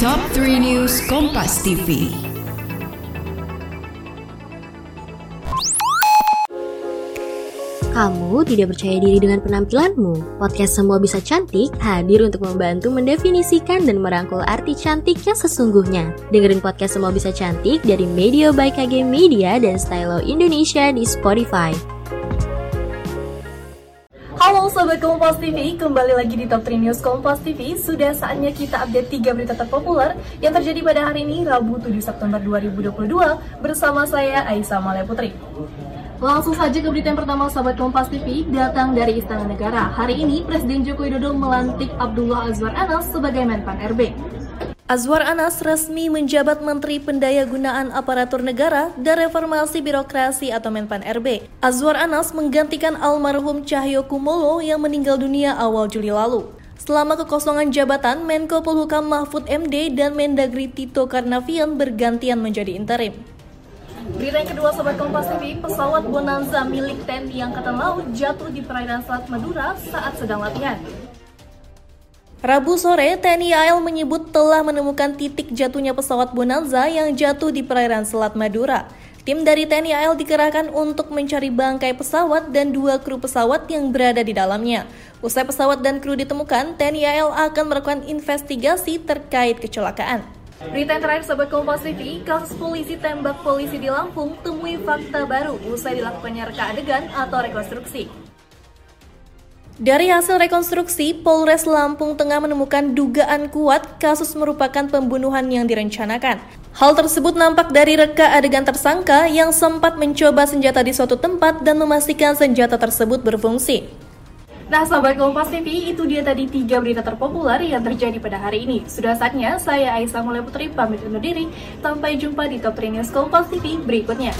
Top 3 News Kompas TV. Kamu tidak percaya diri dengan penampilanmu? Podcast Semua Bisa Cantik hadir untuk membantu mendefinisikan dan merangkul arti cantik yang sesungguhnya. Dengerin podcast Semua Bisa Cantik dari Media by KG Media dan Stylo Indonesia di Spotify. Halo Sobat Kompas TV, kembali lagi di Top 3 News Kompas TV Sudah saatnya kita update 3 berita terpopuler yang terjadi pada hari ini Rabu 7 September 2022 Bersama saya Aisyah Malaya Putri. Langsung saja ke berita yang pertama Sobat Kompas TV datang dari Istana Negara. Hari ini Presiden Joko Widodo melantik Abdullah Azwar Anas sebagai Menpan RB Azwar Anas resmi menjabat Menteri Pendayagunaan Aparatur Negara dan Reformasi Birokrasi atau Menpan RB. Azwar Anas menggantikan almarhum Cahyo Kumolo yang meninggal dunia awal Juli lalu. Selama kekosongan jabatan, Menko Polhukam Mahfud MD dan Mendagri Tito Karnavian bergantian menjadi interim. Berita yang kedua Sobat Kompas TV, pesawat Bonanza milik TNI Angkatan Laut jatuh di perairan Selat Madura saat sedang latihan. Rabu sore, TNI AL menyebut telah menemukan titik jatuhnya pesawat Bonanza yang jatuh di perairan Selat Madura. Tim dari TNI AL dikerahkan untuk mencari bangkai pesawat dan dua kru pesawat yang berada di dalamnya. Usai pesawat dan kru ditemukan, TNI AL akan melakukan investigasi terkait kecelakaan. Berita yang terakhir Sobat Kompas TV, kasus polisi tembak polisi di Lampung temui fakta baru usai dilakukannya reka adegan atau rekonstruksi. Dari hasil rekonstruksi, Polres Lampung Tengah menemukan dugaan kuat kasus merupakan pembunuhan yang direncanakan. Hal tersebut nampak dari reka adegan tersangka yang sempat mencoba senjata di suatu tempat dan memastikan senjata tersebut berfungsi. Nah, sahabat Kompas TV, itu dia tadi tiga berita terpopuler yang terjadi pada hari ini. Sudah saatnya saya Aisyah Mulai Putri pamit undur diri. Sampai jumpa di Top 3 News Kompas TV berikutnya.